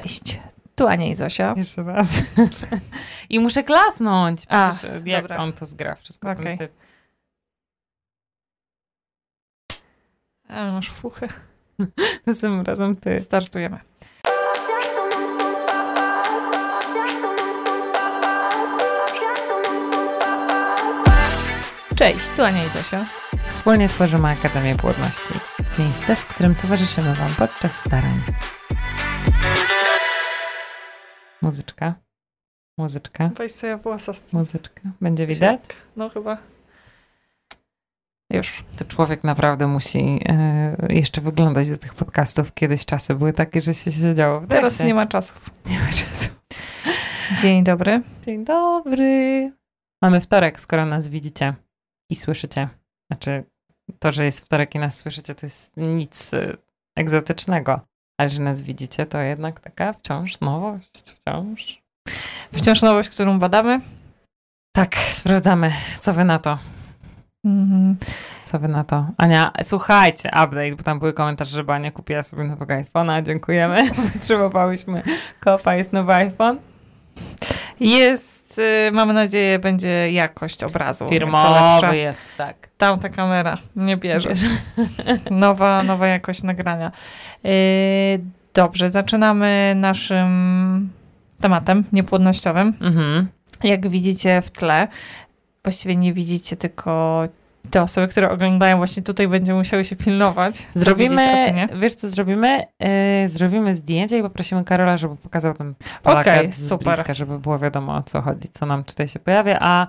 Cześć, tu Ania i Zosia. Jeszcze raz. I muszę klasnąć. A, Przecież jak dobra. on to zgra, wszystko Okej. ten typ. Ale masz fuchę. Tym razem ty. Startujemy. Cześć, tu Ania i Zosia. Wspólnie tworzymy Akademię Płodności. Miejsce, w którym towarzyszymy Wam podczas starań. Muzyczka. Muzyczka. Weź sobie włosa Muzyczka. Będzie widać? No chyba. Już. To człowiek naprawdę musi e, jeszcze wyglądać do tych podcastów. Kiedyś czasy były takie, że się siedziało w Teraz nie ma czasów. nie ma czasu. Dzień dobry. Dzień dobry. Mamy wtorek, skoro nas widzicie i słyszycie. Znaczy, to, że jest wtorek i nas słyszycie, to jest nic y, egzotycznego. Ale że nas widzicie, to jednak taka wciąż nowość, wciąż. Wciąż nowość, którą badamy. Tak, sprawdzamy. Co wy na to? Mhm. Co wy na to? Ania, słuchajcie, update, bo tam były komentarze, że Ania kupiła sobie nowego iPhone'a. Dziękujemy. Potrzebowałyśmy kopa, jest nowy iPhone. Jest, y, mamy nadzieję, będzie jakość obrazu. Firmowy jest, tak. Tam ta kamera nie bierze. Nowa, nowa jakość nagrania. Yy, dobrze, zaczynamy naszym tematem niepłodnościowym. Mhm. Jak widzicie w tle, właściwie nie widzicie, tylko te osoby, które oglądają właśnie tutaj będą musiały się pilnować. Zrobimy, co wiesz co zrobimy? Yy, zrobimy zdjęcie i poprosimy Karola, żeby pokazał ten Polaka Okej, z super. bliska, żeby było wiadomo o co chodzi, co nam tutaj się pojawia, a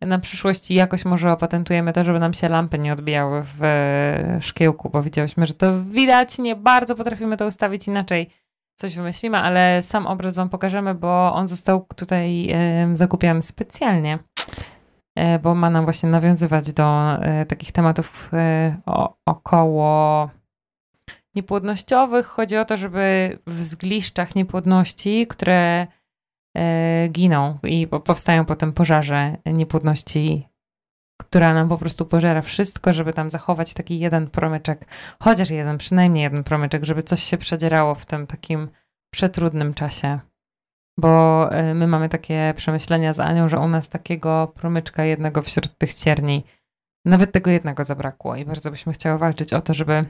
na przyszłość jakoś może opatentujemy to, żeby nam się lampy nie odbijały w e, szkiełku, bo widziałyśmy, że to widać, nie bardzo potrafimy to ustawić inaczej. Coś wymyślimy, ale sam obraz wam pokażemy, bo on został tutaj zakupiony specjalnie, bo ma nam właśnie nawiązywać do e, takich tematów e, około niepłodnościowych. Chodzi o to, żeby w zgliszczach niepłodności, które e, giną i po, powstają potem pożarze niepłodności, która nam po prostu pożera wszystko, żeby tam zachować taki jeden promyczek, chociaż jeden, przynajmniej jeden promyczek, żeby coś się przedzierało w tym takim przetrudnym czasie. Bo e, my mamy takie przemyślenia z Anią, że u nas takiego promyczka jednego wśród tych cierni, nawet tego jednego zabrakło i bardzo byśmy chciały walczyć o to, żeby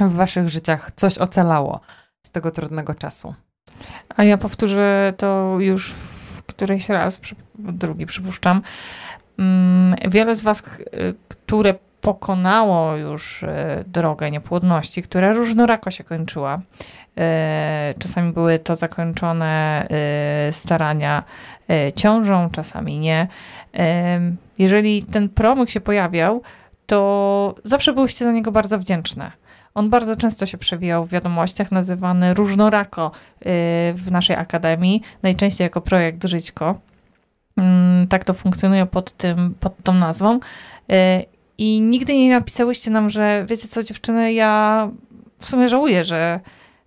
w waszych życiach coś ocalało z tego trudnego czasu. A ja powtórzę to już w któryś raz, drugi przypuszczam. Mm, Wiele z Was, y, które pokonało już y, drogę niepłodności, która różnorako się kończyła. y, Czasami były to zakończone y, starania ciążą, czasami nie. Jeżeli ten promyk się pojawiał, to zawsze byłyście za niego bardzo wdzięczne. On bardzo często się przewijał w wiadomościach, nazywany różnorako w naszej akademii, najczęściej jako projekt Żyćko. Mm, Tak to funkcjonuje pod, tym, pod tą nazwą. I nigdy nie napisałyście nam, że wiecie co, dziewczyny, ja w sumie żałuję, że,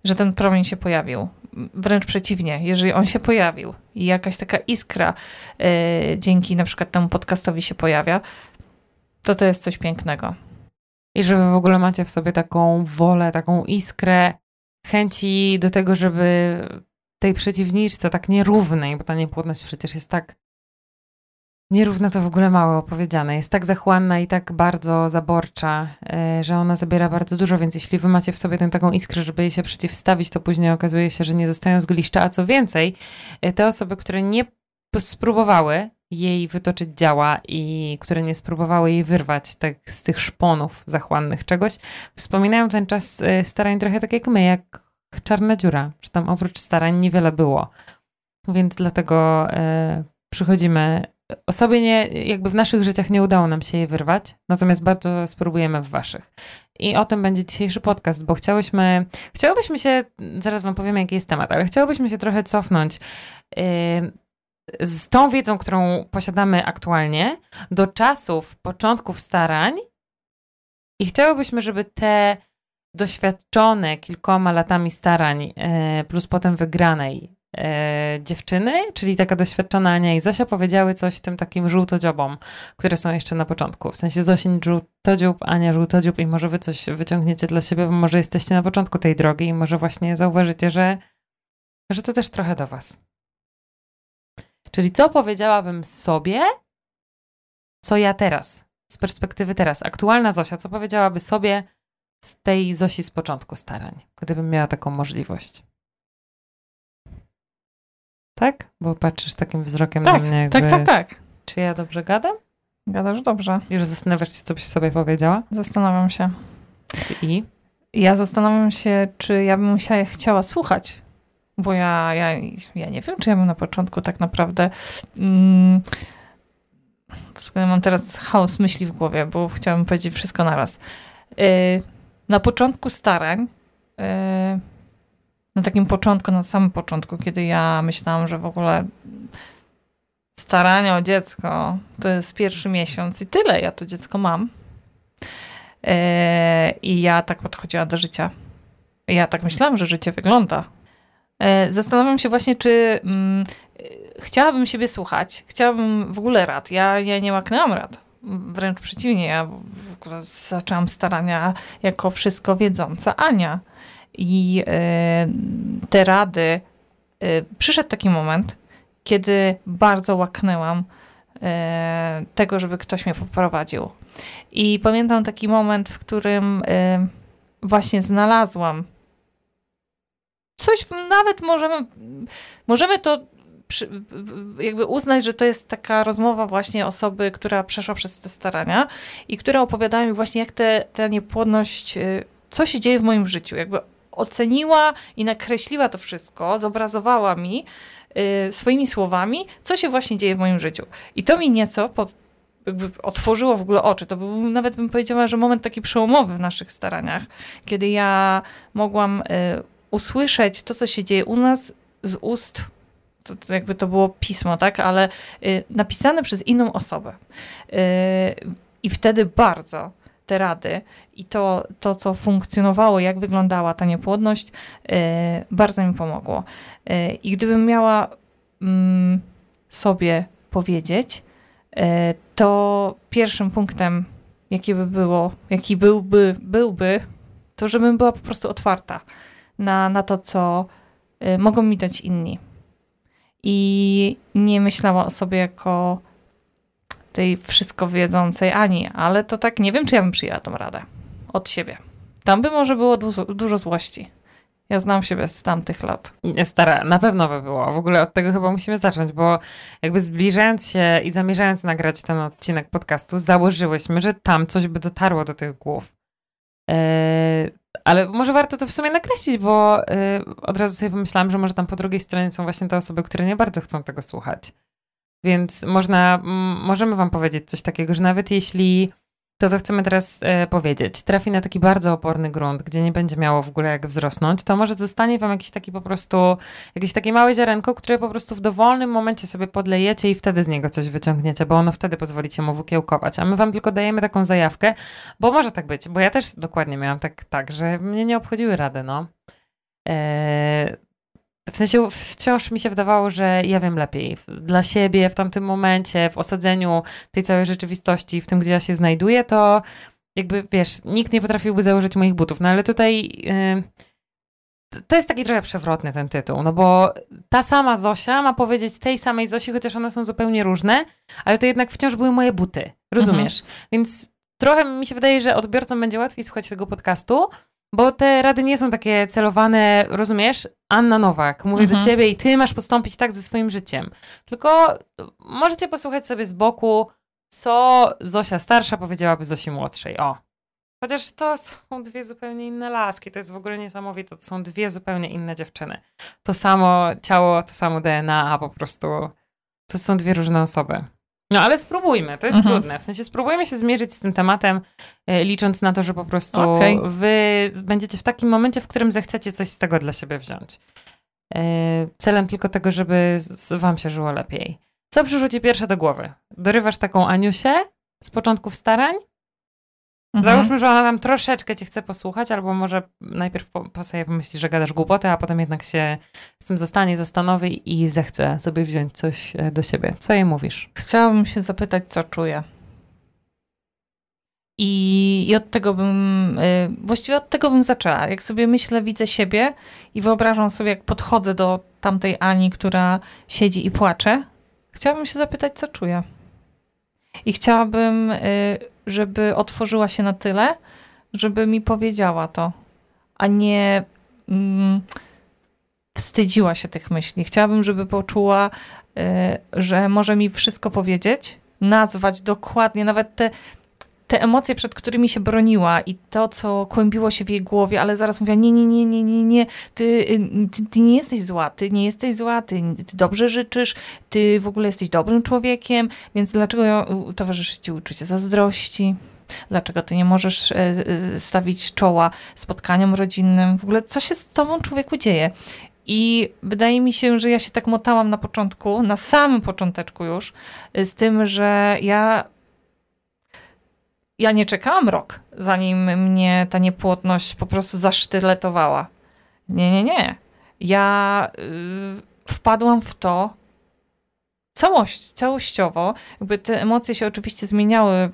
że ten promień się pojawił. Wręcz przeciwnie, jeżeli on się pojawił i jakaś taka iskra y, dzięki na przykład temu podcastowi się pojawia, to to jest coś pięknego. I że wy w ogóle macie w sobie taką wolę, taką iskrę chęci do tego, żeby tej przeciwniczce tak nierównej, bo ta niepłodność przecież jest tak nierówna, to w ogóle mało opowiedziane. Jest tak zachłanna i tak bardzo zaborcza, e, że ona zabiera bardzo dużo, więc jeśli wy macie w sobie tę taką iskrę, żeby jej się przeciwstawić, to później okazuje się, że nie zostają z gliszcza, a co więcej, e, te osoby, które nie spróbowały jej wytoczyć działa i które nie spróbowały jej wyrwać tak z tych szponów zachłannych czegoś, wspominają ten czas e, starań trochę tak jak my, jak czarna dziura, że tam oprócz starań niewiele było. Więc dlatego przychodzimy. Osobie nie, jakby w naszych życiach nie udało nam się jej wyrwać, natomiast bardzo spróbujemy w waszych. I o tym będzie dzisiejszy podcast, bo chciałyśmy, chciałobyśmy się, zaraz wam powiem jaki jest temat, ale chciałobyśmy się trochę cofnąć e, z tą wiedzą, którą posiadamy aktualnie, do czasów początków starań i chciałybyśmy, żeby te doświadczone kilkoma latami starań, e, plus potem wygranej dziewczyny, czyli taka doświadczona Ania i Zosia, powiedziały coś tym takim żółtodziobom, które są jeszcze na początku. W sensie Zosiń żółtodziób, Ania żółtodziób i może wy coś wyciągniecie dla siebie, bo może jesteście na początku tej drogi i może właśnie zauważycie, że że to też trochę do Was. Czyli co powiedziałabym sobie, co ja teraz, z perspektywy teraz, aktualna Zosia, co powiedziałaby sobie z tej Zosi z początku starań, gdybym miała taką możliwość? Tak? Bo patrzysz takim wzrokiem tak, na mnie. Jakby, tak, tak, tak. Czy ja dobrze gadam? Gadasz dobrze. Już zastanawiasz się, co byś sobie powiedziała? Zastanawiam się. I? Ja zastanawiam się, czy ja bym musiała chciała słuchać. Bo ja, ja, ja nie wiem, czy ja bym na początku tak naprawdę. Mm, mam teraz chaos myśli w głowie, bo chciałabym powiedzieć wszystko naraz. Yy, na początku starań, yy, na takim początku, na samym początku, kiedy ja myślałam, że w ogóle starania o dziecko to jest pierwszy miesiąc i tyle, ja to dziecko mam. Yy, I ja tak podchodziłam do życia. Ja tak myślałam, że życie wygląda. Yy, zastanawiam się właśnie, czy mm, chciałabym siebie słuchać. Chciałabym w ogóle rad. Ja, ja nie łaknęłam rad. Wręcz przeciwnie, ja zaczęłam starania jako wszystko wiedząca Ania. I yy, te rady, przyszedł taki moment, kiedy bardzo łaknęłam e, tego, żeby ktoś mnie poprowadził. I pamiętam taki moment, w którym właśnie znalazłam coś, nawet możemy, możemy to jakby uznać, że to jest taka rozmowa właśnie osoby, która przeszła przez te starania i która opowiadała mi właśnie, jak te, ta niepłodność, co się dzieje w moim życiu. Jakby oceniła i nakreśliła to wszystko, zobrazowała mi, Y, swoimi słowami, co się właśnie dzieje w moim życiu. I to mi nieco po, otworzyło w ogóle oczy. To był nawet bym powiedziała, że moment taki przełomowy w naszych staraniach, kiedy ja mogłam y, usłyszeć to, co się dzieje u nas z ust to, to jakby to było pismo, tak, ale y, napisane przez inną osobę. Y, I wtedy bardzo te rady i to, to, co funkcjonowało, jak wyglądała ta niepłodność, e, bardzo mi pomogło. E, I gdybym miała mm, sobie powiedzieć, e, to pierwszym punktem, jaki by było, jaki byłby, byłby, to żebym była po prostu otwarta na, na to, co mogą mi dać inni. I nie myślała o sobie jako tej wszystko wiedzącej Ani, ale to tak nie wiem, czy ja bym przyjęła tą radę od siebie. Tam by może było dużo, dużo złości. Ja znam siebie z tamtych lat. Stara, na pewno by było. W ogóle od tego chyba musimy zacząć, bo jakby zbliżając się i zamierzając nagrać ten odcinek podcastu, założyłyśmy, że tam coś by dotarło do tych głów. Yy, ale może warto to w sumie nakreślić, bo yy, od razu sobie pomyślałam, że może tam po drugiej stronie są właśnie te osoby, które nie bardzo chcą tego słuchać. Więc można, możemy Wam powiedzieć coś takiego, że nawet jeśli to, co chcemy teraz e, powiedzieć, trafi na taki bardzo oporny grunt, gdzie nie będzie miało w ogóle jak wzrosnąć, to może zostanie Wam jakiś taki po prostu, jakieś takie małe ziarenko, które po prostu w dowolnym momencie sobie podlejecie i wtedy z niego coś wyciągniecie, bo ono wtedy pozwolicie mu wykiełkować. A my Wam tylko dajemy taką zajawkę, bo może tak być, bo ja też dokładnie miałam tak, tak że mnie nie obchodziły rady, no. Eee, w sensie wciąż mi się wydawało, że ja wiem lepiej. Dla siebie w tamtym momencie, w osadzeniu tej całej rzeczywistości, w tym, gdzie ja się znajduję, to jakby, wiesz, nikt nie potrafiłby założyć moich butów. No ale tutaj yy, to jest taki trochę przewrotny ten tytuł, no bo ta sama Zosia ma powiedzieć tej samej Zosi, chociaż one są zupełnie różne, ale to jednak wciąż były moje buty. Rozumiesz? Mhm. Więc trochę mi się wydaje, że odbiorcom będzie łatwiej słuchać tego podcastu, bo te rady nie są takie celowane, rozumiesz? Anna Nowak, mówię mhm. do ciebie i ty masz postąpić tak ze swoim życiem. Tylko możecie posłuchać sobie z boku, co Zosia starsza powiedziałaby Zosi młodszej. O. Chociaż to są dwie zupełnie inne laski. To jest w ogóle niesamowite. To są dwie zupełnie inne dziewczyny. To samo ciało, to samo DNA, a po prostu to są dwie różne osoby. No ale spróbujmy, to jest mhm. trudne. W sensie spróbujmy się zmierzyć z tym tematem, e, licząc na to, że po prostu okay. wy będziecie w takim momencie, w którym zechcecie coś z tego dla siebie wziąć. E, celem tylko tego, żeby wam się żyło lepiej. Co przyszło ci pierwsze do głowy? Dorywasz taką Aniusię z początków starań? Mhm. Załóżmy, że ona nam troszeczkę cię chce posłuchać, albo może najpierw po, sobie pomyśli, że gadasz głupotę, a potem jednak się z tym zostanie, zastanowi i zechce sobie wziąć coś e, do siebie. Co jej mówisz? Chciałabym się zapytać, co czuje. I, I, od tego bym, właściwie od tego bym zaczęła. Jak sobie myślę, widzę siebie i wyobrażam sobie, jak podchodzę do tamtej Ani, która siedzi i płacze, chciałabym się zapytać, co czuje. I chciałabym, y, żeby otworzyła się na tyle, żeby mi powiedziała to, a nie mm, wstydziła się tych myśli. Chciałabym, żeby poczuła, y, że może mi wszystko powiedzieć, nazwać dokładnie, nawet te te emocje, przed którymi się broniła i to, co kłębiło się w jej głowie, ale zaraz mówiła, nie, nie, nie, nie, nie, nie, ty, ty, ty nie jesteś zła, ty nie jesteś zła, ty, ty, dobrze życzysz, ty w ogóle jesteś dobrym człowiekiem, więc dlaczego towarzyszy ci uczucie zazdrości? Dlaczego ty nie możesz e, e, stawić czoła spotkaniom rodzinnym? W ogóle co się z tobą człowieku dzieje? I wydaje mi się, że ja się tak motałam na początku, na samym począteczku już, z tym, że ja ja nie czekałam rok, zanim mnie ta niepłodność po prostu zasztyletowała. Nie, nie, nie. Ja y, wpadłam w to całość, całościowo. Jakby te emocje się oczywiście zmieniały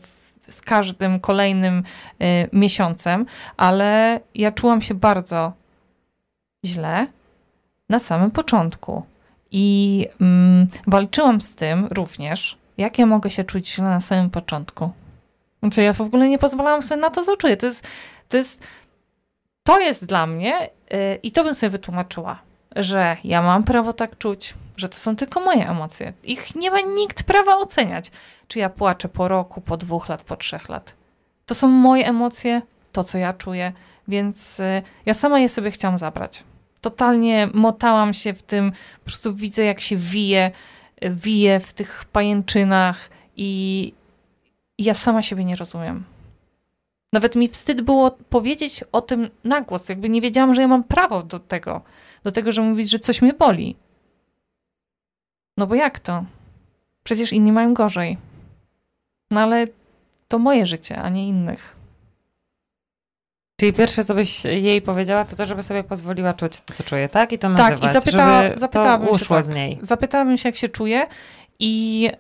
z każdym kolejnym y, miesiącem, ale ja czułam się bardzo źle na samym początku. I mm, walczyłam z tym również, jak ja mogę się czuć źle na samym początku. Znaczy ja w ogóle nie pozwalałam sobie na to, co czuję. To jest, to jest, to jest dla mnie yy, i to bym sobie wytłumaczyła, że ja mam prawo tak czuć, że to są tylko moje emocje. Ich nie ma nikt prawa oceniać. Czy ja płaczę po roku, po dwóch lat, po trzech lat. To są moje emocje, to co ja czuję, więc yy, ja sama je sobie chciałam zabrać. Totalnie motałam się w tym, po prostu widzę jak się wije, wije w tych pajęczynach i ja sama siebie nie rozumiem. Nawet mi wstyd było powiedzieć o tym na głos. Jakby nie wiedziałam, że ja mam prawo do tego. Do tego, że mówić, że coś mnie boli. No bo jak to? Przecież inni mają gorzej. No ale to moje życie, a nie innych. Czyli pierwsze, co byś jej powiedziała, to to, żeby sobie pozwoliła czuć to, co czuje, tak? I to nazywać, tak, i zapytała, żeby zapytałabym to uszło się, z niej. Zapytałabym się, jak się czuje i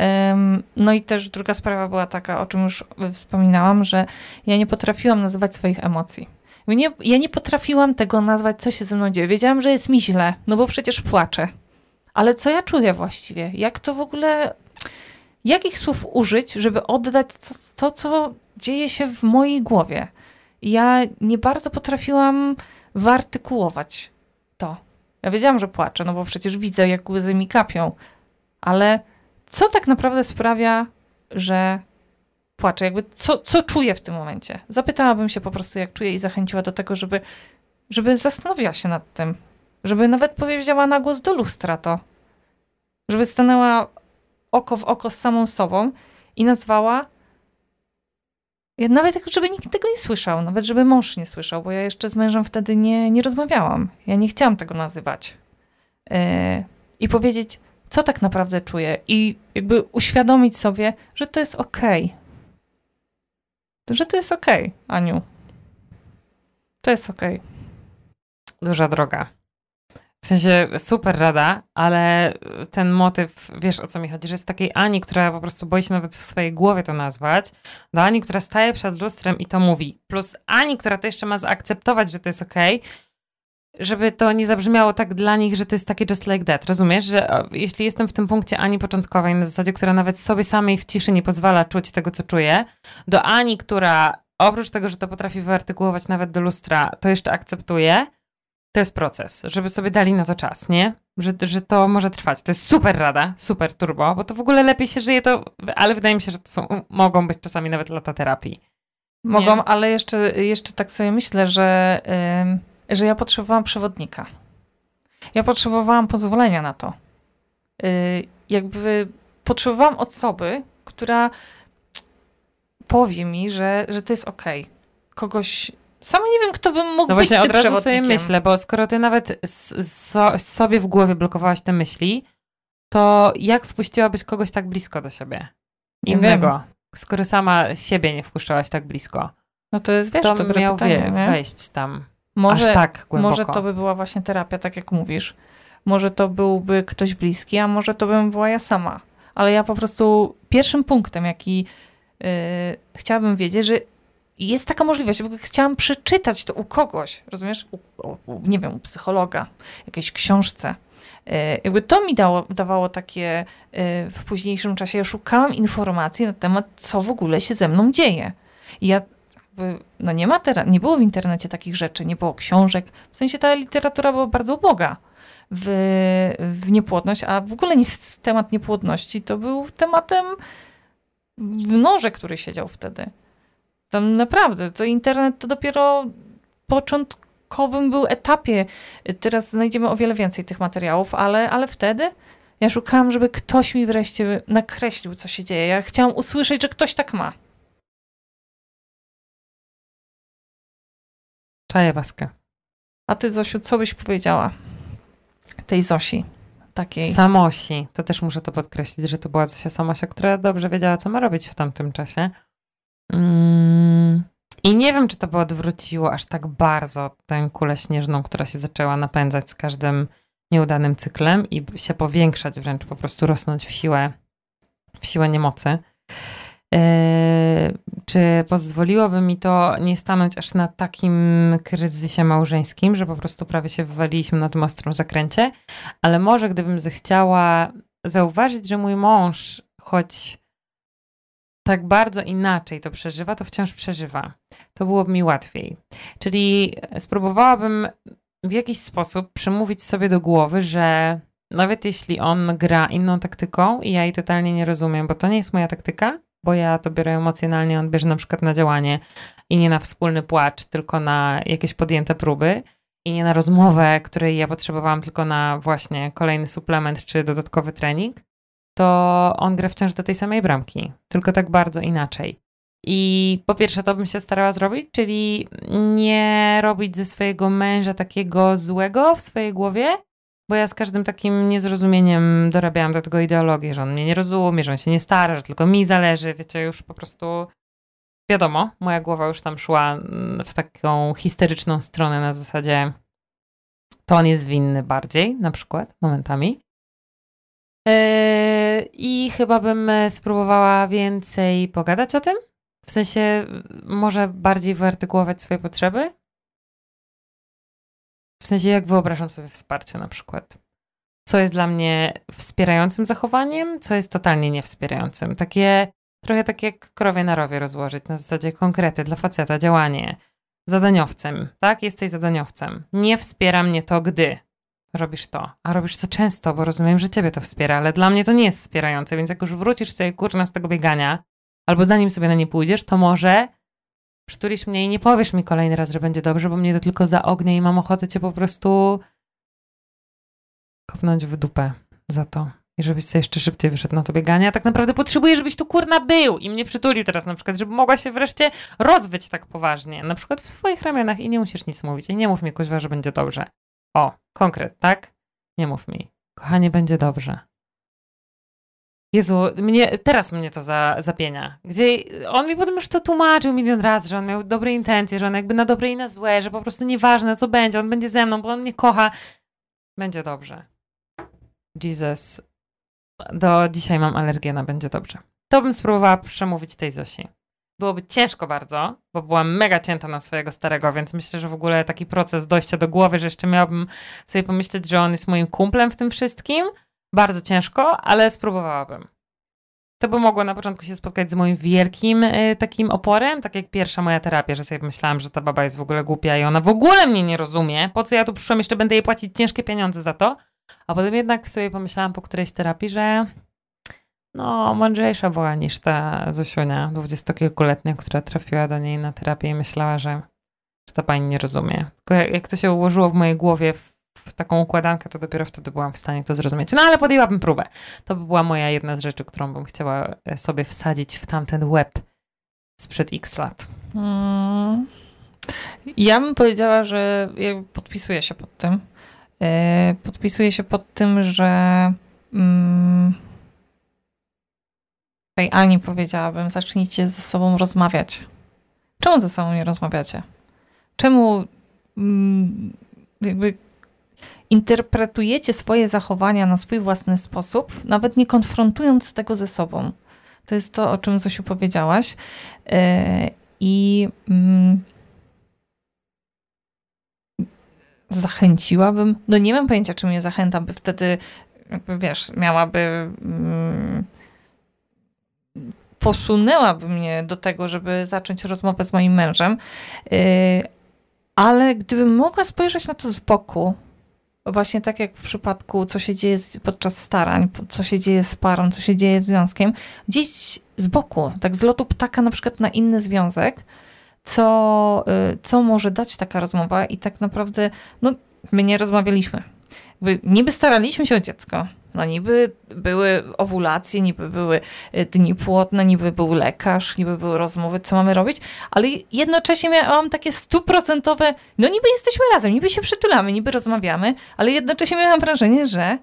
no i też druga sprawa była taka, o czym już wspominałam, że ja nie potrafiłam nazywać swoich emocji. Nie, ja nie potrafiłam tego nazwać, co się ze mną dzieje. Wiedziałam, że jest mi źle, no bo przecież płaczę. Ale co ja czuję właściwie? Jak to w ogóle, jakich słów użyć, żeby oddać to, to co dzieje się w mojej głowie? Ja nie bardzo potrafiłam wyartykułować to. Ja wiedziałam, że płaczę, no bo przecież widzę, jak łzy mi kapią, ale co tak naprawdę sprawia, że płaczę? Jakby co, co czuję w tym momencie? Zapytałabym się po prostu, jak czuję i zachęciła do tego, żeby, żeby zastanowiła się nad tym. Żeby nawet powiedziała na głos do lustra to. Żeby stanęła oko w oko z samą sobą i nazwała nawet żeby nikt tego nie słyszał, nawet żeby mąż nie słyszał, bo ja jeszcze z mężem wtedy nie, nie rozmawiałam. Ja nie chciałam tego nazywać. Yy, I powiedzieć, co tak naprawdę czuję i jakby uświadomić sobie, że to jest okej. Okay. Że to jest okej, okay, Aniu. To jest okej. Okay. Duża droga. W sensie super rada, ale ten motyw, wiesz o co mi chodzi, że jest takiej Ani, która po prostu boi się nawet w swojej głowie to nazwać, do Ani, która staje przed lustrem i to mówi, plus Ani, która to jeszcze ma zaakceptować, że to jest okej, okay, żeby to nie zabrzmiało tak dla nich, że to jest takie just like that. Rozumiesz, że jeśli jestem w tym punkcie Ani początkowej, na zasadzie, która nawet sobie samej w ciszy nie pozwala czuć tego, co czuję, do Ani, która oprócz tego, że to potrafi wyartykułować nawet do lustra, to jeszcze akceptuje, to jest proces, żeby sobie dali na to czas, nie? Że, że to może trwać. To jest super rada, super turbo, bo to w ogóle lepiej się żyje, to, ale wydaje mi się, że to są, mogą być czasami nawet lata terapii. Mogą, nie? ale jeszcze, jeszcze tak sobie myślę, że... Yy że ja potrzebowałam przewodnika. Ja potrzebowałam pozwolenia na to. Yy, jakby potrzebowałam osoby, która powie mi, że, że to jest okej. Okay. Kogoś. Sama nie wiem, kto by mógł no być właśnie, od razu sobie myślę, bo skoro ty nawet so, sobie w głowie blokowałaś te myśli, to jak wpuściłabyś kogoś tak blisko do siebie? Innego. Skoro sama siebie nie wpuszczałaś tak blisko. No to jest, wiesz, to miał pytanie, wejść tam. Może, tak może to by była właśnie terapia, tak jak mówisz. Może to byłby ktoś bliski, a może to bym była ja sama. Ale ja po prostu pierwszym punktem, jaki yy, chciałabym wiedzieć, że jest taka możliwość, bo chciałam przeczytać to u kogoś, rozumiesz? U, u, nie wiem, u psychologa, jakiejś książce. Jakby to mi dało, dawało takie w późniejszym czasie. Ja szukałam informacji na temat, co w ogóle się ze mną dzieje. I ja no nie ma teraz, nie było w internecie takich rzeczy, nie było książek. W sensie ta literatura była bardzo uboga w, w niepłodność, a w ogóle nie, temat niepłodności to był tematem w noże, który siedział wtedy. Tam naprawdę, to internet to dopiero początkowym był etapie. Teraz znajdziemy o wiele więcej tych materiałów, ale, ale wtedy ja szukałam, żeby ktoś mi wreszcie nakreślił, co się dzieje. Ja chciałam usłyszeć, że ktoś tak ma. Czaję waskę. A ty, Zosiu, co byś powiedziała tej Zosi? Takiej. Samosi. To też muszę to podkreślić, że to była Zosia Samosia, która dobrze wiedziała, co ma robić w tamtym czasie. Mm. I nie wiem, czy to by odwróciło aż tak bardzo tę kulę śnieżną, która się zaczęła napędzać z każdym nieudanym cyklem i się powiększać, wręcz po prostu rosnąć w siłę, w siłę niemocy. Yy, czy pozwoliłoby mi to nie stanąć aż na takim kryzysie małżeńskim, że po prostu prawie się wywaliliśmy na tym ostrym zakręcie, ale może gdybym zechciała zauważyć, że mój mąż, choć tak bardzo inaczej to przeżywa, to wciąż przeżywa. To byłoby mi łatwiej. Czyli spróbowałabym w jakiś sposób przemówić sobie do głowy, że nawet jeśli on gra inną taktyką i ja jej totalnie nie rozumiem, bo to nie jest moja taktyka, bo ja to biorę emocjonalnie, on bierze na przykład na działanie i nie na wspólny płacz, tylko na jakieś podjęte próby i nie na rozmowę, której ja potrzebowałam tylko na właśnie kolejny suplement czy dodatkowy trening, to on gra wciąż do tej samej bramki, tylko tak bardzo inaczej. I po pierwsze, to bym się starała zrobić, czyli nie robić ze swojego męża takiego złego w swojej głowie, bo ja z każdym takim niezrozumieniem dorabiałam do tego ideologię, że on mnie nie rozumie, że on się nie stara, że tylko mi zależy, wiecie, już po prostu wiadomo, moja głowa już tam szła mm, w taką histeryczną stronę na zasadzie to on jest winny bardziej, na przykład, momentami. Yy, I chyba bym spróbowała więcej pogadać o tym. W sensie, może bardziej wyartykułować swoje potrzeby, w sensie, jak wyobrażam sobie wsparcie na przykład. Co jest dla mnie wspierającym zachowaniem, co jest totalnie niewspierającym. Takie, trochę tak jak krowie na rowie rozłożyć, na zasadzie konkrety dla faceta, działanie. Zadaniowcem, tak? Jesteś zadaniowcem. Nie wspiera mnie to, gdy robisz to, a robisz to często, bo rozumiem, że ciebie to wspiera, ale dla mnie to nie jest wspierające, więc jak już wrócisz sobie kurna z tego biegania, albo zanim sobie na nie pójdziesz, to może przytulisz mnie i nie powiesz mi kolejny raz, że będzie dobrze, bo mnie to tylko zaognia i mam ochotę cię po prostu kopnąć w dupę za to. I żebyś sobie jeszcze szybciej wyszedł na to bieganie. A tak naprawdę potrzebuję, żebyś tu kurna był i mnie przytulił teraz na przykład, żeby mogła się wreszcie rozwyć tak poważnie. Na przykład w swoich ramionach i nie musisz nic mówić. I nie mów mi, kuźwa, że będzie dobrze. O, konkret, tak? Nie mów mi. Kochanie, będzie dobrze. Jezu, mnie, teraz mnie to za, zapienia. Gdzie on mi potem już to tłumaczył milion razy, że on miał dobre intencje, że on jakby na dobre i na złe, że po prostu nieważne co będzie, on będzie ze mną, bo on mnie kocha. Będzie dobrze. Jesus. Do dzisiaj mam alergię na będzie dobrze. To bym spróbowała przemówić tej Zosi. Byłoby ciężko bardzo, bo byłam mega cięta na swojego starego, więc myślę, że w ogóle taki proces dojścia do głowy, że jeszcze miałabym sobie pomyśleć, że on jest moim kumplem w tym wszystkim, bardzo ciężko, ale spróbowałabym. To by mogło na początku się spotkać z moim wielkim y, takim oporem, tak jak pierwsza moja terapia, że sobie myślałam, że ta baba jest w ogóle głupia i ona w ogóle mnie nie rozumie. Po co ja tu przyszłam, jeszcze będę jej płacić ciężkie pieniądze za to. A potem jednak sobie pomyślałam po którejś terapii, że no, mądrzejsza była niż ta Zosiunia, dwudziestokilkuletnia, która trafiła do niej na terapię i myślała, że, że ta pani nie rozumie. Tylko jak, jak to się ułożyło w mojej głowie w w taką układankę, to dopiero wtedy byłam w stanie to zrozumieć. No ale podjęłabym próbę. To by była moja jedna z rzeczy, którą bym chciała e, sobie wsadzić w tamten web sprzed x lat. Hmm. Ja bym powiedziała, że podpisuję się pod tym. E, podpisuję się pod tym, że mm, tej Ani powiedziałabym, zacznijcie ze sobą rozmawiać. Czemu ze sobą nie rozmawiacie? Czemu mm, jakby interpretujecie swoje zachowania na swój własny sposób, nawet nie konfrontując tego ze sobą. To jest to, o czym Zosiu powiedziałaś. E, I mm, zachęciłabym, no nie mam pojęcia, czy mnie zachęta, by wtedy, jakby wiesz, miałaby... Mm, posunęłaby mnie do tego, żeby zacząć rozmowę z moim mężem, yy, ale gdybym mogła spojrzeć na to z boku, właśnie tak jak w przypadku, co się dzieje podczas starań, co się dzieje z parą, co się dzieje z związkiem, gdzieś z boku, tak z lotu ptaka na przykład na inny związek, co, y, co może dać taka rozmowa i tak naprawdę, no, my nie rozmawialiśmy. Niby staraliśmy się o dziecko, no niby były owulacje, niby były y, dni płodne, niby był lekarz, niby były rozmowy, co mamy robić, ale jednocześnie miałam takie stuprocentowe, no niby jesteśmy razem, niby się przytulamy, niby rozmawiamy, ale jednocześnie miałam wrażenie, że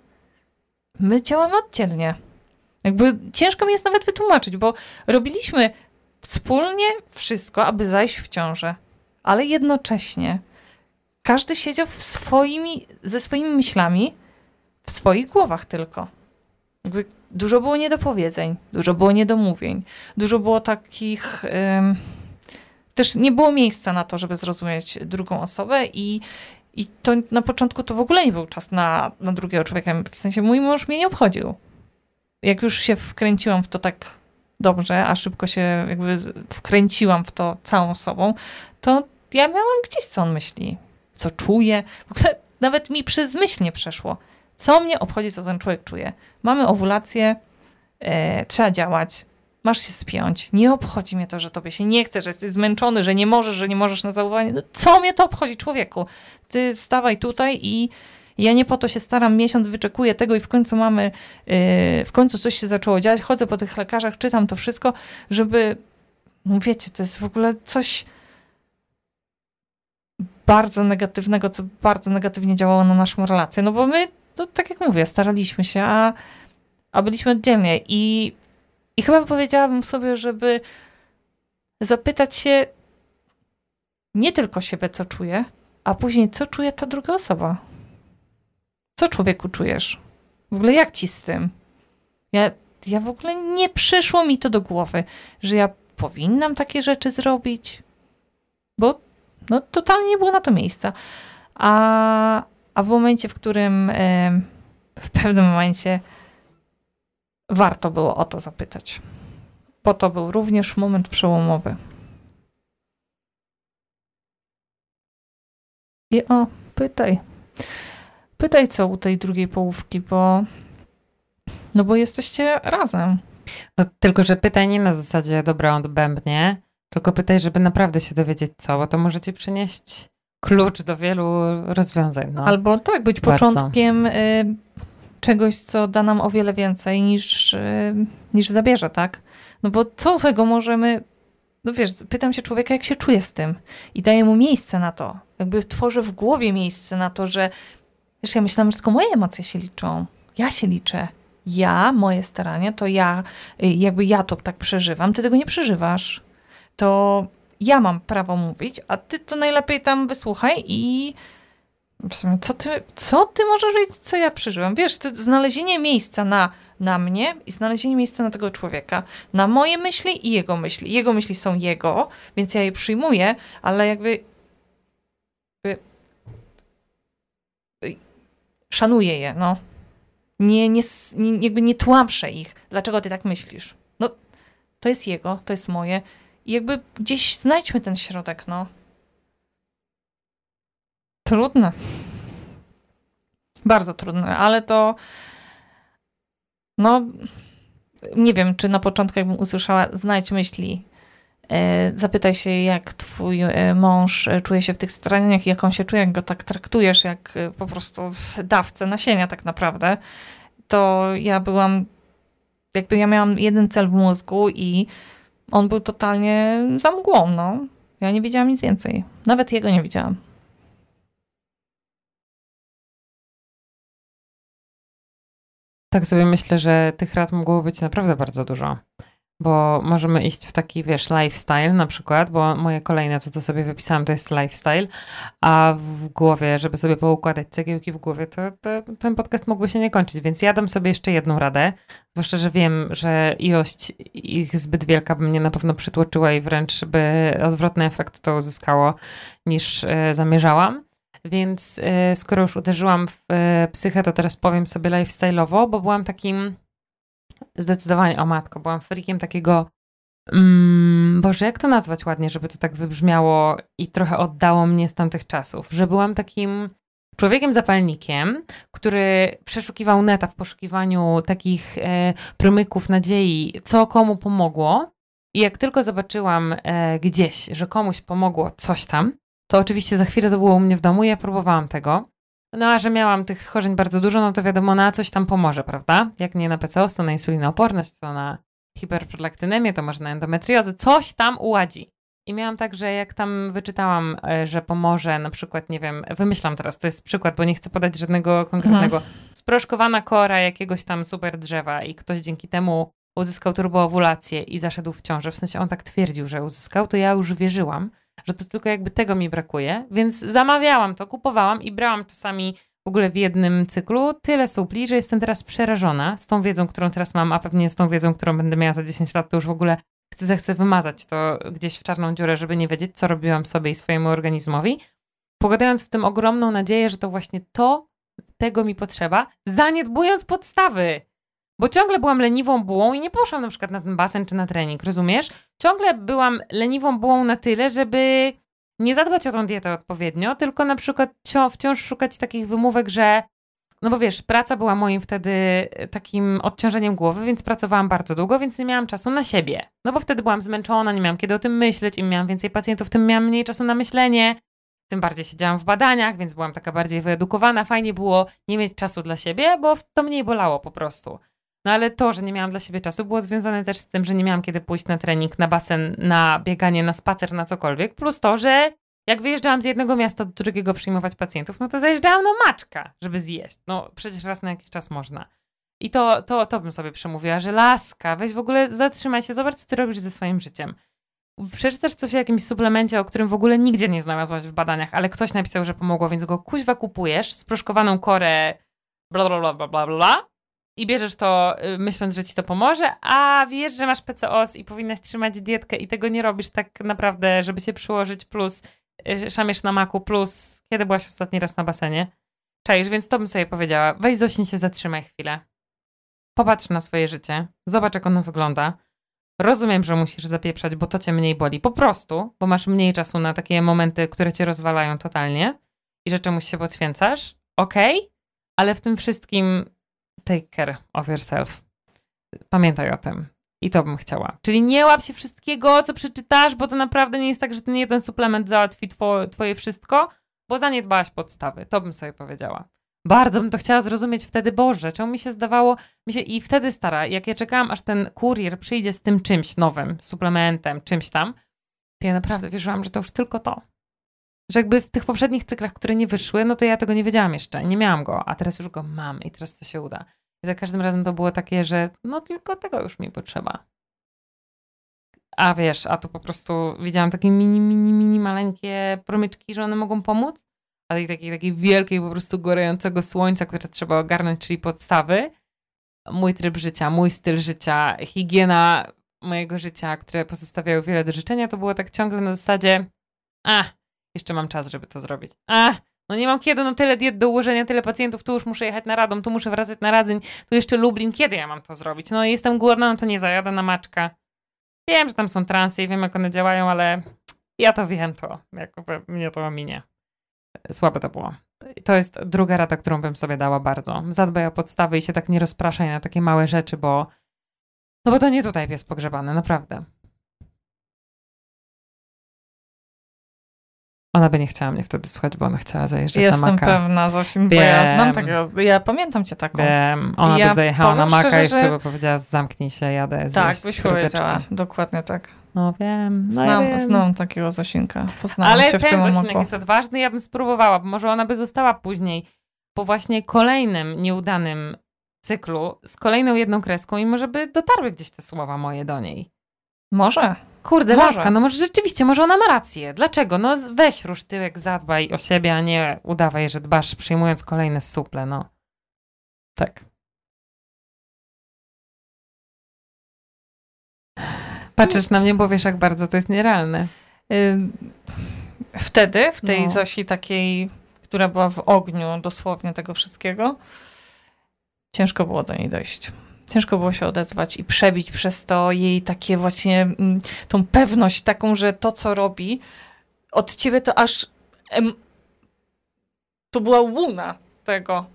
my działamy oddzielnie. Jakby ciężko mi jest nawet wytłumaczyć, bo robiliśmy wspólnie wszystko, aby zajść w ciążę, ale jednocześnie każdy siedział swoimi, ze swoimi myślami, w swoich głowach tylko. Jakby dużo było niedopowiedzeń, dużo było niedomówień, dużo było takich. Ym, też nie było miejsca na to, żeby zrozumieć drugą osobę i, i to na początku to w ogóle nie był czas na, na drugiego człowieka. W sensie mój mąż mnie nie obchodził. Jak już się wkręciłam w to tak dobrze, a szybko się jakby wkręciłam w to całą sobą, to ja miałam gdzieś, co on myśli, co czuje. W ogóle nawet mi przez myśl nie przeszło. Co mnie obchodzi, co ten człowiek czuje? Mamy owulację, e, trzeba działać, masz się spiąć. Nie obchodzi mnie to, że tobie się nie chce, że jesteś zmęczony, że nie możesz, że nie możesz na zaufanie. No, co mnie to obchodzi, człowieku? Ty stawaj tutaj i ja nie po to się staram, miesiąc wyczekuję tego i w końcu mamy, yy, w końcu coś się zaczęło dziać, chodzę po tych lekarzach, czytam to wszystko, żeby, no wiecie, to jest w ogóle coś bardzo negatywnego, co bardzo negatywnie działało na naszą relację, no bo my to tak jak mówię, staraliśmy się, a, a byliśmy oddzielnie. I, I chyba powiedziałabym sobie, żeby zapytać się nie tylko siebie, co czuje, a później, co czuje ta druga osoba. Co człowieku czujesz? W ogóle jak ci z tym? Ja, ja w ogóle nie przyszło mi to do głowy, że ja powinnam takie rzeczy zrobić, bo no, totalnie nie było na to miejsca. A, a w momencie, w którym w pewnym momencie warto było o to zapytać, bo to był również moment przełomowy. I o, pytaj. Pytaj, co u tej drugiej połówki, bo no bo jesteście razem. No, tylko, że pytaj nie na zasadzie dobra odbębnie, tylko pytaj, żeby naprawdę się dowiedzieć co, bo to możecie przynieść klucz do wielu rozwiązań. No. Albo tak, być Bardzo. początkiem y, czegoś, co da nam o wiele więcej niż, y, niż zabierze, tak? No bo co złego możemy. No wiesz, pytam się człowieka, jak się czuje z tym i daję mu miejsce na to. Jakby tworzę w głowie miejsce na to, że wiesz, ja myślałam, że tylko moje emocje się liczą. Ja się liczę. Ja, moje starania, to ja, y, jakby ja to tak przeżywam, ty tego nie przeżywasz. To ja mam prawo mówić, a ty to najlepiej tam wysłuchaj i co ty, co ty możesz wiedzieć, co ja przeżyłam? Wiesz, znalezienie miejsca na, na mnie i znalezienie miejsca na tego człowieka, na moje myśli i jego myśli. Jego myśli są jego, więc ja je przyjmuję, ale jakby, jakby szanuję je, no. Nie, nie, nie, jakby nie tłamszę ich. Dlaczego ty tak myślisz? No, to jest jego, to jest moje jakby gdzieś znajdźmy ten środek, no. Trudne. Bardzo trudne, ale to. No. Nie wiem, czy na początku, jakbym usłyszała, znajdź myśli. E, zapytaj się, jak twój e, mąż e, czuje się w tych staraniach, jak on się czuje, jak go tak traktujesz, jak po prostu w dawce nasienia tak naprawdę. To ja byłam, jakby ja miałam jeden cel w mózgu i on był totalnie za mgłą, no. Ja nie wiedziałam nic więcej. Nawet jego nie widziałam. Tak sobie myślę, że tych rad mogło być naprawdę bardzo dużo bo możemy iść w taki, wiesz, lifestyle na przykład, bo moje kolejne, co to sobie wypisałam, to jest lifestyle, a w głowie, żeby sobie poukładać cegiełki w głowie, to, to ten podcast mógłby się nie kończyć, więc ja dam sobie jeszcze jedną radę, zwłaszcza, że wiem, że ilość ich zbyt wielka by mnie na pewno przytłoczyła i wręcz by odwrotny efekt to uzyskało niż e, zamierzałam. Więc e, skoro już uderzyłam w e, psychę, to teraz powiem sobie lifestyle'owo, bo byłam takim zdecydowanie, o matko, byłam freakiem takiego mm, Boże, jak to nazwać ładnie, żeby to tak wybrzmiało i trochę oddało mnie z tamtych czasów, że byłam takim człowiekiem zapalnikiem, który przeszukiwał neta w poszukiwaniu takich e, nadziei, co komu pomogło. I jak tylko zobaczyłam e, gdzieś, że komuś pomogło coś tam, to oczywiście za chwilę to było u mnie w domu i ja próbowałam tego. No a że miałam tych schorzeń bardzo dużo, no to wiadomo, na coś tam pomoże, prawda? Jak nie na PCOS, to na insulinooporność, to na hiperprolaktynemię, to może na endometriozę, coś tam uładzi. I miałam tak, że jak tam wyczytałam, e, że pomoże na przykład, nie wiem, wymyślam teraz, to jest przykład, bo nie chcę podać żadnego konkretnego, mhm. sproszkowana kora jakiegoś tam super drzewa i ktoś dzięki temu uzyskał turboowulację i zaszedł w ciążę, w sensie on tak twierdził, że uzyskał, to ja już wierzyłam, że to tylko jakby tego mi brakuje, więc zamawiałam to, kupowałam i brałam czasami w ogóle w jednym cyklu tyle supli, że jestem teraz przerażona z tą wiedzą, którą teraz mam, a pewnie z tą wiedzą, którą będę miała za 10 lat, to już w ogóle chcę, zechcę wymazać to gdzieś w czarną dziurę, żeby nie wiedzieć, co robiłam sobie i swojemu organizmowi, pogadając w tym ogromną nadzieję, że to właśnie to, tego mi potrzeba, zaniedbując podstawy. Bo ciągle byłam leniwą bułą i nie poszłam na przykład na ten basen czy na trening, rozumiesz? Ciągle byłam leniwą bułą na tyle, żeby nie zadbać o tą dietę odpowiednio, tylko na przykład wciąż szukać takich wymówek, że no bo wiesz, praca była moim wtedy takim odciążeniem głowy, więc pracowałam bardzo długo, więc nie miałam czasu na siebie. No bo wtedy byłam zmęczona, nie miałam kiedy o tym myśleć, im miałam więcej pacjentów, tym miałam mniej czasu na myślenie. Tym bardziej siedziałam w badaniach, więc byłam taka bardziej wyedukowana. Fajnie było nie mieć czasu dla siebie, bo to mniej bolało po prostu. No ale to, że nie miałam dla siebie czasu, było związane też z tym, że nie miałam kiedy pójść na trening, na basen, na bieganie, na spacer, na cokolwiek. Plus to, że jak wyjeżdżałam z jednego miasta do drugiego przyjmować pacjentów, no to zajeżdżałam na maczka, żeby zjeść. No przecież raz na jakiś czas można. I to, to, to bym sobie przemówiła, że laska, weź w ogóle zatrzymaj się, zobacz, co ty robisz ze swoim życiem. Przeczytasz coś o jakimś suplemencie, o którym w ogóle nigdzie nie znalazłaś w badaniach, ale ktoś napisał, że pomogło, więc go kuźwa kupujesz, sproszkowaną korę, bla, bla, bla, bla, bla, bla, i bierzesz to y, myśląc, że ci to pomoże, a wiesz, że masz PCOS i powinnaś trzymać dietkę i tego nie robisz tak naprawdę, żeby się przyłożyć, plus y, szamiesz na maku, plus kiedy byłaś ostatni raz na basenie? Czaisz, więc to bym sobie powiedziała. Weź Zosin się zatrzymaj chwilę. Popatrz na swoje życie, zobacz jak ono wygląda. Rozumiem, że musisz zapieprzać, bo to cię mniej boli. Po prostu, bo masz mniej czasu na takie momenty, które cię rozwalają totalnie i że czemuś się poświęcasz. Okej, okay, ale w tym wszystkim take care of yourself. Pamiętaj o tym. I to bym chciała. Czyli nie łap się wszystkiego, co przeczytasz, bo to naprawdę nie jest tak, że ten jeden suplement załatwi two, twoje wszystko, bo zaniedbałaś podstawy. To bym sobie powiedziała. Bardzo bym to chciała zrozumieć wtedy, Boże, czemu mi się zdawało, mi się i wtedy stara, jak ja czekałam, aż ten kurier przyjdzie z tym czymś nowym, suplementem, czymś tam, to ja naprawdę wierzyłam, że to już tylko to. Że jakby w tych poprzednich cyklach, które nie wyszły, no to ja tego nie wiedziałam jeszcze, nie miałam go, a teraz już go mam i teraz to się uda. I za każdym razem to było takie, że no tylko tego już mi potrzeba. A wiesz, a tu po prostu widziałam takie mini, mini, mini maleńkie promyczki, że one mogą pomóc, ale i takiej, takiej wielkiej po prostu gorącego słońca, które trzeba ogarnąć, czyli podstawy. Mój tryb życia, mój styl życia, higiena mojego życia, które pozostawiały wiele do życzenia, to było tak ciągle na zasadzie a, jeszcze mam czas, żeby to zrobić. A, no nie mam kiedy, no tyle diet do ułożenia, tyle pacjentów, tu już muszę jechać na Radom, tu muszę wracać na Radzyń, tu jeszcze Lublin, kiedy ja mam to zrobić? No jestem głodna, no to nie zajadę na maczka. Wiem, że tam są transy i wiem, jak one działają, ale ja to wiem, to jakby mnie to ominie. Słabe to było. To jest druga rada, którą bym sobie dała bardzo. Zadbaj o podstawy i się tak nie rozpraszaj na takie małe rzeczy, bo no bo to nie tutaj pies pogrzebany, naprawdę. Ona by nie chciała mnie wtedy słuchać, bo ona chciała zajeżdżać Jestem na Maka. Jestem pewna, Zosim, bo ja znam takiego, ja pamiętam cię taką. Wiem, ona ja by zajechała na Maka szczerze, jeszcze że... by powiedziała zamknij się, jadę Tak, byś powiedziała, dokładnie tak. No wiem, no znam, ja wiem. znam takiego Zosinka, poznałam Ale cię w ten tym Zosinek jest odważny, ja bym spróbowała, bo może ona by została później po właśnie kolejnym nieudanym cyklu z kolejną jedną kreską i może by dotarły gdzieś te słowa moje do niej. Może. Kurde, może. laska, no może rzeczywiście, może ona ma rację. Dlaczego? No weź rusz tyłek, zadbaj o siebie, a nie udawaj, że dbasz przyjmując kolejne suple, no. Tak. Patrzysz na mnie, bo wiesz, jak bardzo to jest nierealne. Wtedy, w tej no. Zosi takiej która była w ogniu dosłownie tego wszystkiego, ciężko było do niej dojść. Ciężko było się odezwać i przebić przez to jej takie właśnie, mm, tą pewność taką, że to, co robi, od ciebie to aż em, to była łuna tego.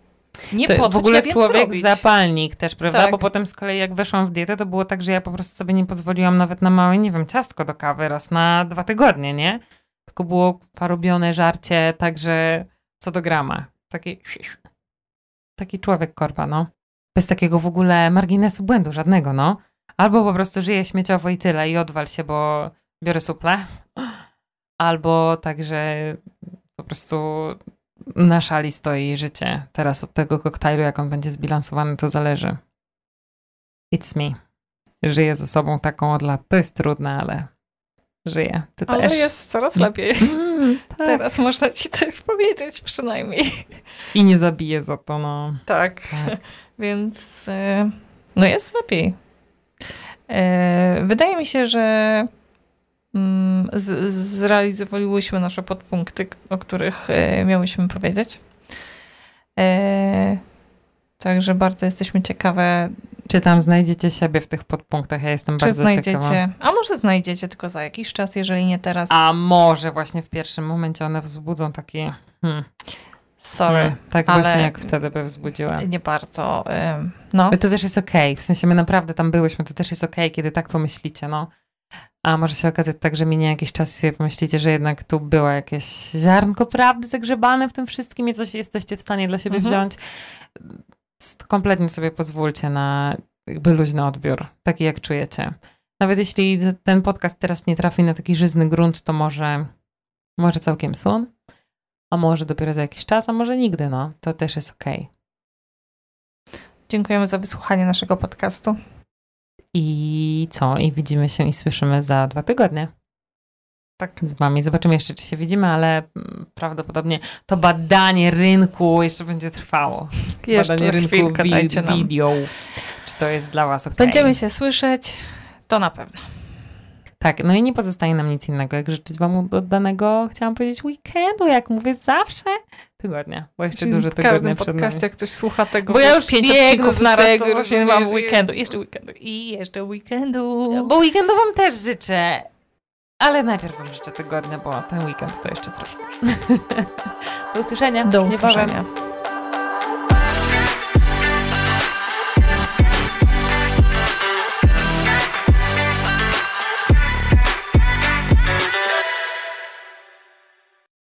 Nie to po w ogóle ja człowiek robić. zapalnik też, prawda? Tak. Bo potem z kolei jak weszłam w dietę, to było tak, że ja po prostu sobie nie pozwoliłam nawet na małe, nie wiem, ciastko do kawy raz na dwa tygodnie, nie? Tylko było farobione żarcie, także co do grama. Taki, taki człowiek korba, no. Bez takiego w ogóle marginesu błędu żadnego, no. Albo po prostu żyje śmieciowo i tyle i odwal się, bo biorę suple. Albo także po prostu na szali stoi życie. Teraz od tego koktajlu, jak on będzie zbilansowany, to zależy. It's me. Żyję ze sobą taką od lat. To jest trudne, ale żyję. Ty Ale też. jest coraz lepiej. Mm, tak. Teraz można ci coś powiedzieć przynajmniej. I nie zabiję za to, no. Tak. Tak. Więc e, no jest lepiej. E, Wydaje mi się, że mm, zrealizowałyśmy nasze podpunkty, o których e, miałyśmy powiedzieć. Także bardzo jesteśmy ciekawe, Czy tam znajdziecie siebie w tych podpunktach? Ja jestem czy bardzo znajdziecie. ciekawa. A może znajdziecie tylko za jakiś czas, jeżeli nie teraz. A może właśnie w pierwszym momencie one wzbudzą taki... Hmm, Sorry, hmm, tak ale- właśnie jak wtedy by wzbudziły. nie bardzo. No, to też jest okej. W sensie my naprawdę tam byłyśmy, to też jest okej, kiedy tak pomyślicie, no. A może się okazać tak, że minie jakiś czas i sobie pomyślicie, że jednak tu było jakieś ziarnko prawdy zagrzebane w tym wszystkim i coś jesteście w stanie dla siebie Mhm. wziąć. Kompletnie sobie pozwólcie na jakby luźny odbiór, taki jak czujecie. Nawet jeśli ten podcast teraz nie trafi na taki żyzny grunt, to może, może całkiem sun, a może dopiero za jakiś czas, a może nigdy, no. To też jest okej. dziękujemy za wysłuchanie naszego podcastu. I co? I widzimy się i słyszymy za dwa tygodnie. Tak. Z wami. Zobaczymy jeszcze, czy się widzimy, ale mm, prawdopodobnie to badanie rynku jeszcze będzie trwało. Jeszcze badanie rynku wi- video. Czy to jest dla was ok? Będziemy się słyszeć, to na pewno. Tak, no i nie pozostaje nam nic innego, jak życzyć wam oddanego, chciałam powiedzieć, weekendu, jak mówię zawsze, tygodnia, bo jeszcze dużo w każdym tygodnia przed podcaście, jak ktoś słucha tego, Bo ja już pięć odcinków na raz, to właśnie mam weekendu, jeszcze weekendu i jeszcze weekendu. Bo weekendu wam też życzę, ale najpierw wam życzę tygodnia, bo ten weekend to jeszcze troszkę. Do usłyszenia. Do niebawem. usłyszenia.